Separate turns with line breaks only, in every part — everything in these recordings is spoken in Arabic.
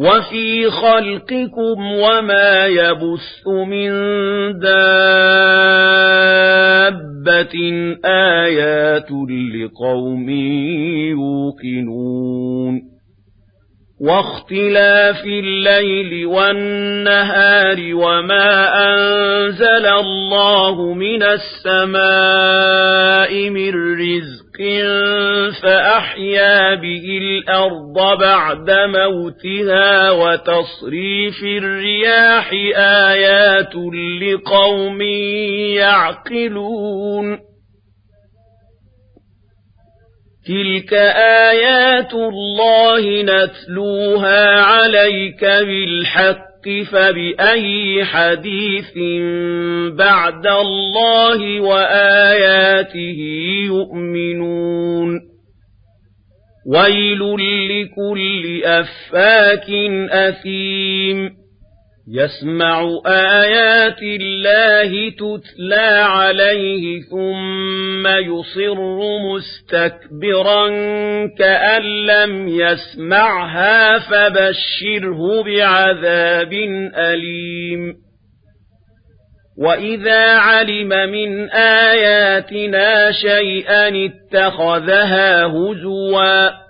وَفِي خَلْقِكُمْ وَمَا يَبُثُّ مِن دَابَّةٍ آيَاتٌ لِقَوْمٍ يُوقِنُونَ وَاخْتِلَافِ اللَّيْلِ وَالنَّهَارِ وَمَا أَنزَلَ اللَّهُ مِنَ السَّمَاءِ مِن رِّزْقٍ بحق فأحيا به الأرض بعد موتها وتصريف الرياح آيات لقوم يعقلون تلك آيات الله نتلوها عليك بالحق فبأي حديث بعد الله وآياته يؤمنون ويل لكل أفاك أثيم يسمع آيات الله تتلى عليه ثم يصر مستكبرا كأن لم يسمعها فبشره بعذاب أليم وإذا علم من آياتنا شيئا اتخذها هزواً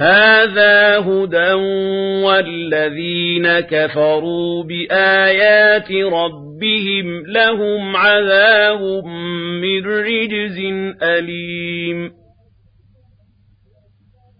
هَٰذَا هُدًى وَالَّذِينَ كَفَرُوا بِآيَاتِ رَبِّهِمْ لَهُمْ عَذَابٌ مِّن رِّجْزٍ أَلِيمٌ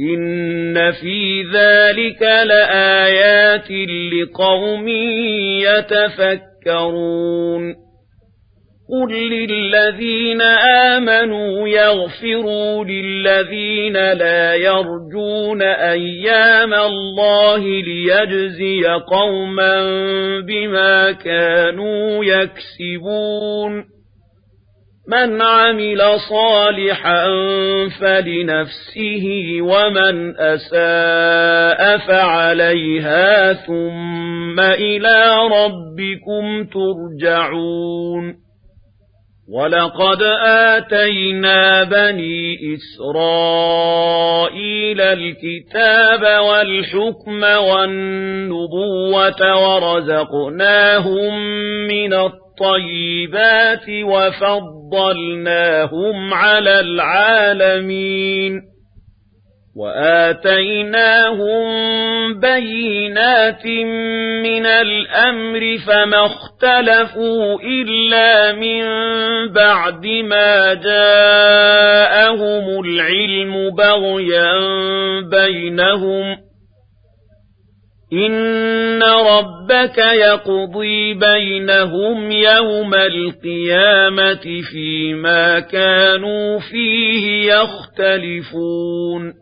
إن في ذلك لآيات لقوم يتفكرون قل للذين آمنوا يغفروا للذين لا يرجون أيام الله ليجزي قوما بما كانوا يكسبون من عمل صالحا فلنفسه ومن أساء فعليها ثم إلى ربكم ترجعون وَلَقَدْ آتَيْنَا بَنِي إِسْرَائِيلَ الْكِتَابَ وَالْحُكْمَ وَالنُّبُوَّةَ وَرَزَقْنَاهُمْ مِنَ الطَّيِّبَاتِ وَفَضَّلْنَاهُمْ عَلَى الْعَالَمِينَ وآتيناهم بينات من الأمر فما اختلفوا إلا من بعد ما جاءهم العلم بغيا بينهم إن ربك يقضي بينهم يوم القيامة فيما كانوا فيه يختلفون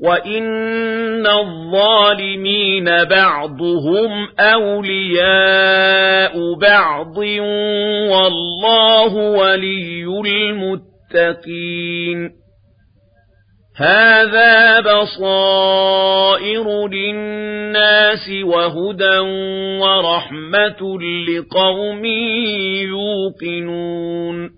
وَإِنَّ الظَّالِمِينَ بَعْضُهُمْ أَوْلِيَاءُ بَعْضٍ وَاللَّهُ وَلِيُّ الْمُتَّقِينَ هَذَا بَصَائِرُ لِلنَّاسِ وَهُدًى وَرَحْمَةٌ لِقَوْمٍ يُوقِنُونَ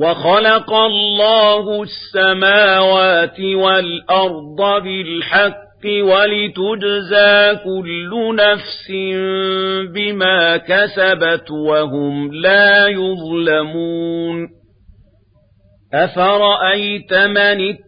وخلق الله السماوات والأرض بالحق ولتجزى كل نفس بما كسبت وهم لا يظلمون أفرأيت من اتبع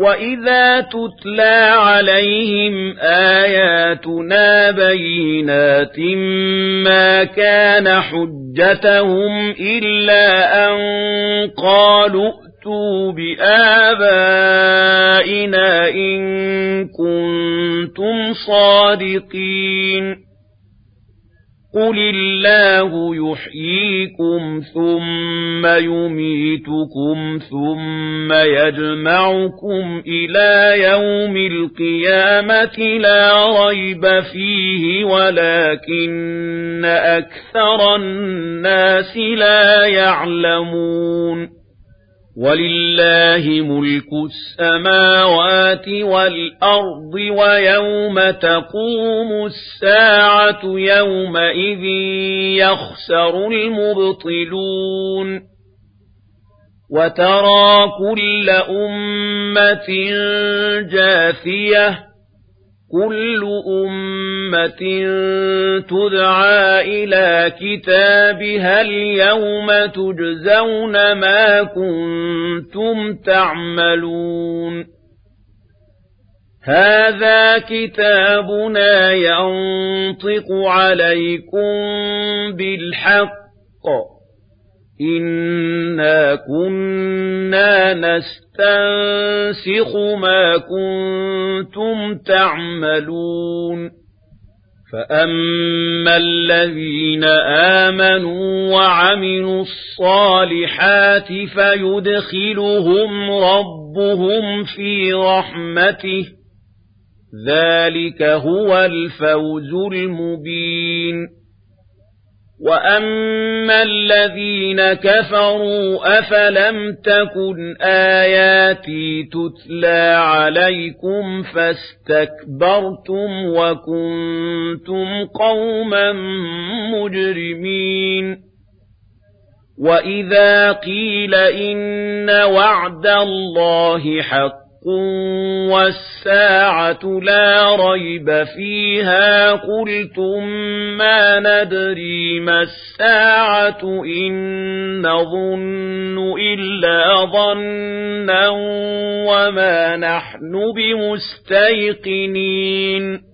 وَإِذَا تُتْلَى عَلَيْهِمْ آيَاتُنَا بَيِّنَاتٍ مَا كَانَ حُجَّتُهُمْ إِلَّا أَن قَالُوا ائتوا بِآبَائِنَا إِن كُنتُمْ صَادِقِينَ قُلِ اللَّهُ يُحْيِيكُمْ ثُمَّ يُمِيتُكُمْ ثُمَّ يَجْمَعُكُمْ إِلَى يَوْمِ الْقِيَامَةِ لَا رَيْبَ فِيهِ وَلَكِنَّ أَكْثَرَ النَّاسِ لَا يَعْلَمُونَ ولله ملك السماوات والأرض ويوم تقوم الساعة يومئذ يخسر المبطلون وترى كل أمة جاثية كل أمة تدعى إلى كتابها اليوم تجزون ما كنتم تعملون هذا كتابنا ينطق عليكم بالحق إِنَّا كُنَّا نَسْتَنسِخُ مَا كُنتُمْ تَعْمَلُونَ فَأَمَّا الَّذِينَ آمَنُوا وَعَمِلُوا الصَّالِحَاتِ فَيُدْخِلُهُمْ رَبُّهُمْ فِي رَحْمَتِهِ ذَلِكَ هُوَ الْفَوْزُ الْمُبِينُ وَأَمَّا الَّذِينَ كَفَرُوا أَفَلَمْ تَكُنْ آيَاتِي تُتْلَى عَلَيْكُمْ فَاسْتَكْبَرْتُمْ وَكُنْتُمْ قَوْمًا مُجْرِمِينَ وَإِذَا قِيلَ إِنَّ وَعْدَ اللَّهِ حَقٌّ حق والساعة لا ريب فيها قلتم ما ندري ما الساعة إن نظن إلا ظنا وما نحن بمستيقنين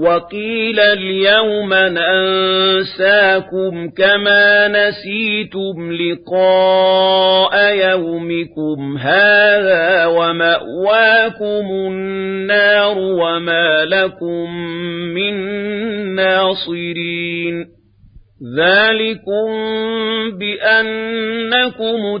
وقيل اليوم ننساكم كما نسيتم لقاء يومكم هذا ومأواكم النار وما لكم من ناصرين ذلكم بأنكم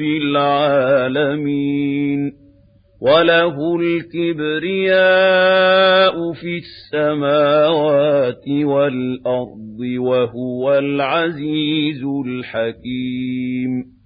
رب العالمين وله الكبرياء في السماوات والأرض وهو العزيز الحكيم